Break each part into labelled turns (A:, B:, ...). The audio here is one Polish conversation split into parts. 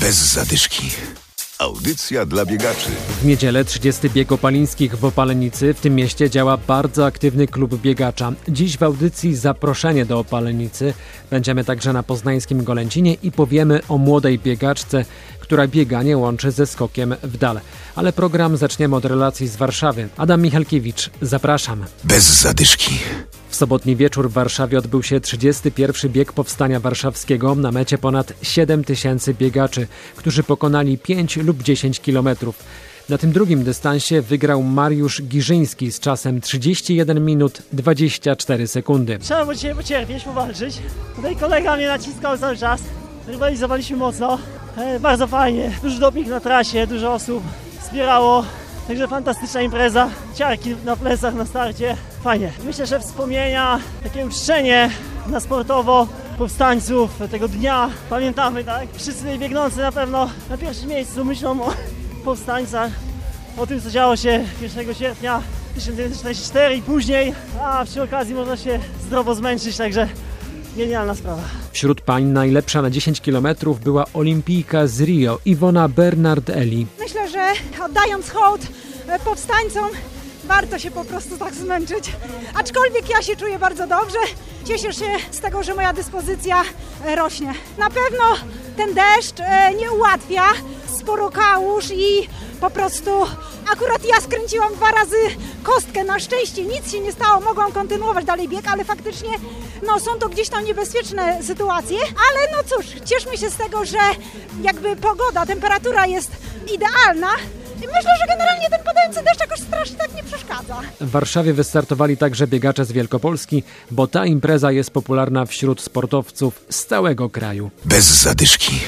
A: Bez zadyszki. Audycja dla biegaczy.
B: W niedzielę 30 bieg opalińskich w Opalenicy. W tym mieście działa bardzo aktywny klub biegacza. Dziś w audycji zaproszenie do Opalenicy. Będziemy także na poznańskim Golęcinie i powiemy o młodej biegaczce, która bieganie łączy ze skokiem w dal. Ale program zaczniemy od relacji z Warszawy. Adam Michalkiewicz, zapraszam.
A: Bez zadyszki.
B: W sobotni wieczór w Warszawie odbył się 31. bieg Powstania Warszawskiego. Na mecie ponad 7 tysięcy biegaczy, którzy pokonali 5 lub 10 kilometrów. Na tym drugim dystansie wygrał Mariusz Giżyński z czasem 31 minut 24 sekundy.
C: Trzeba było dzisiaj pocierpieć, powalczyć. Tutaj kolega mnie naciskał cały czas. Rywalizowaliśmy mocno. E, bardzo fajnie. Duży doping na trasie, dużo osób wspierało. Także fantastyczna impreza. Ciarki na plecach na starcie. Fajnie. Myślę, że wspomnienia, takie uczczenie na sportowo powstańców tego dnia. Pamiętamy, tak? Wszyscy biegnący na pewno na pierwszym miejscu myślą o powstańcach, o tym, co działo się 1 sierpnia 1944 i później, a przy okazji można się zdrowo zmęczyć, także genialna sprawa.
B: Wśród pań najlepsza na 10 kilometrów była olimpijka z Rio, Iwona Bernard-Eli.
D: Myślę, że oddając hołd e, powstańcom, warto się po prostu tak zmęczyć. Aczkolwiek ja się czuję bardzo dobrze. Cieszę się z tego, że moja dyspozycja e, rośnie. Na pewno ten deszcz e, nie ułatwia, sporo kałuż i po prostu akurat ja skręciłam dwa razy kostkę. Na szczęście nic się nie stało, mogłam kontynuować dalej bieg, ale faktycznie no, są to gdzieś tam niebezpieczne sytuacje. Ale no cóż, cieszmy się z tego, że jakby pogoda, temperatura jest idealna. I myślę, że generalnie ten padający deszcz jakoś strasznie tak nie przeszkadza.
B: W Warszawie wystartowali także biegacze z Wielkopolski, bo ta impreza jest popularna wśród sportowców z całego kraju.
A: Bez zadyszki.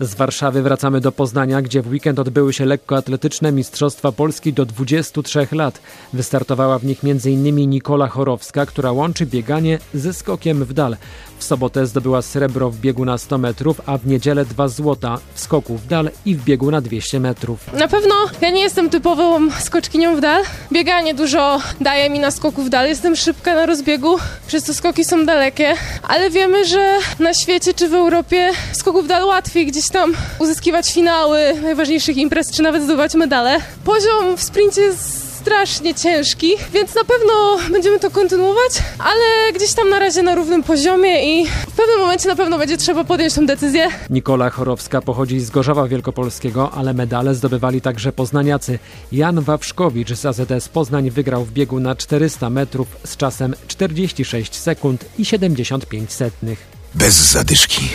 B: Z Warszawy wracamy do Poznania, gdzie w weekend odbyły się lekkoatletyczne Mistrzostwa Polski do 23 lat. Wystartowała w nich m.in. Nikola Chorowska, która łączy bieganie ze skokiem w dal. W sobotę zdobyła srebro w biegu na 100 metrów, a w niedzielę dwa złota w skoku w dal i w biegu na 200 metrów.
E: Na pewno ja nie jestem typową skoczkinią w dal. Bieganie dużo daje mi na skoku w dal. Jestem szybka na rozbiegu, przez to skoki są dalekie, ale wiemy, że na świecie czy w Europie skoków w dal łatwiej gdzieś tam uzyskiwać finały najważniejszych imprez, czy nawet zdobywać medale. Poziom w sprincie jest strasznie ciężki, więc na pewno będziemy to kontynuować, ale gdzieś tam na razie na równym poziomie i w pewnym momencie na pewno będzie trzeba podjąć tę decyzję.
B: Nikola Chorowska pochodzi z Gorzowa Wielkopolskiego, ale medale zdobywali także poznaniacy. Jan Wawrzkowicz z AZS Poznań wygrał w biegu na 400 metrów z czasem 46 sekund i 75 setnych.
A: Bez zadyszki.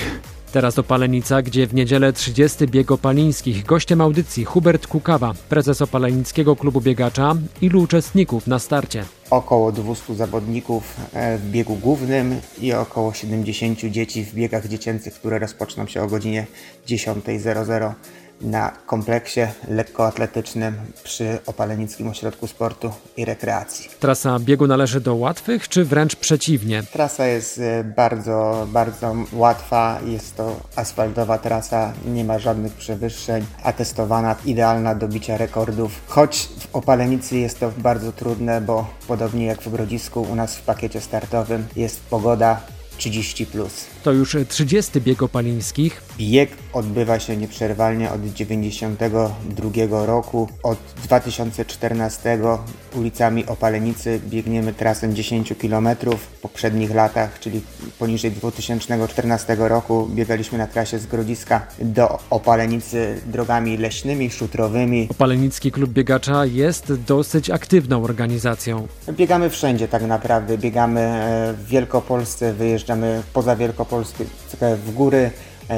B: Teraz do Palenica, gdzie w niedzielę 30 bieg opalińskich. Gościem audycji Hubert Kukawa, prezes Opalenickiego Klubu Biegacza. Ilu uczestników na starcie?
F: Około 200 zawodników e, w biegu głównym i około 70 dzieci w biegach dziecięcych, które rozpoczną się o godzinie 10.00 na kompleksie lekkoatletycznym przy Opalenickim Ośrodku Sportu i Rekreacji.
B: Trasa biegu należy do łatwych, czy wręcz przeciwnie?
F: Trasa jest e, bardzo, bardzo łatwa. Jest to asfaltowa trasa, nie ma żadnych przewyższeń, atestowana, idealna do bicia rekordów. Choć w Opalenicy jest to bardzo trudne, bo podobnie jak w Grodzisku, u nas w pakiecie startowym jest pogoda 30 plus.
B: To już 30 bieg opalińskich.
F: Bieg odbywa się nieprzerwalnie od 92 roku. Od 2014 ulicami Opalenicy biegniemy trasę 10 km. W poprzednich latach, czyli poniżej 2014 roku, biegaliśmy na trasie z Grodziska do Opalenicy drogami leśnymi, szutrowymi.
B: Opalenicki Klub Biegacza jest dosyć aktywną organizacją.
F: Biegamy wszędzie tak naprawdę. Biegamy e, w Wielkopolsce, wyjeżdżamy poza Wielkopolskę w góry,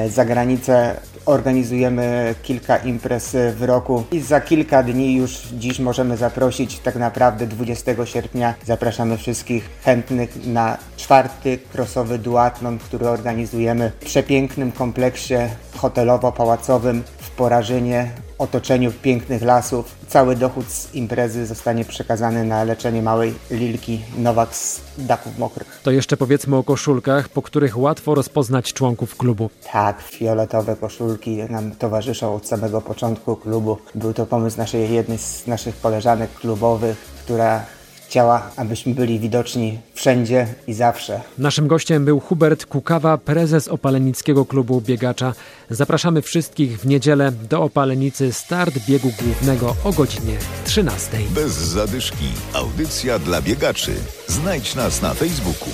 F: za granicę. Organizujemy kilka imprez w roku i za kilka dni już dziś możemy zaprosić, tak naprawdę 20 sierpnia zapraszamy wszystkich chętnych na czwarty crossowy duatlon, który organizujemy w przepięknym kompleksie hotelowo-pałacowym w Porażynie, otoczeniu pięknych lasów. Cały dochód z imprezy zostanie przekazany na leczenie małej Lilki Nowak z daków mokrych.
B: To jeszcze powiedzmy o koszulkach, po których łatwo rozpoznać członków klubu.
F: Tak, fioletowe koszulki nam towarzyszą od samego początku klubu. Był to pomysł naszej jednej z naszych koleżanek klubowych, która chciała, abyśmy byli widoczni wszędzie i zawsze.
B: Naszym gościem był Hubert Kukawa, prezes Opalenickiego Klubu Biegacza. Zapraszamy wszystkich w niedzielę do Opalenicy start biegu głównego o godzinie 13.
A: Bez zadyszki. Audycja dla biegaczy. Znajdź nas na Facebooku.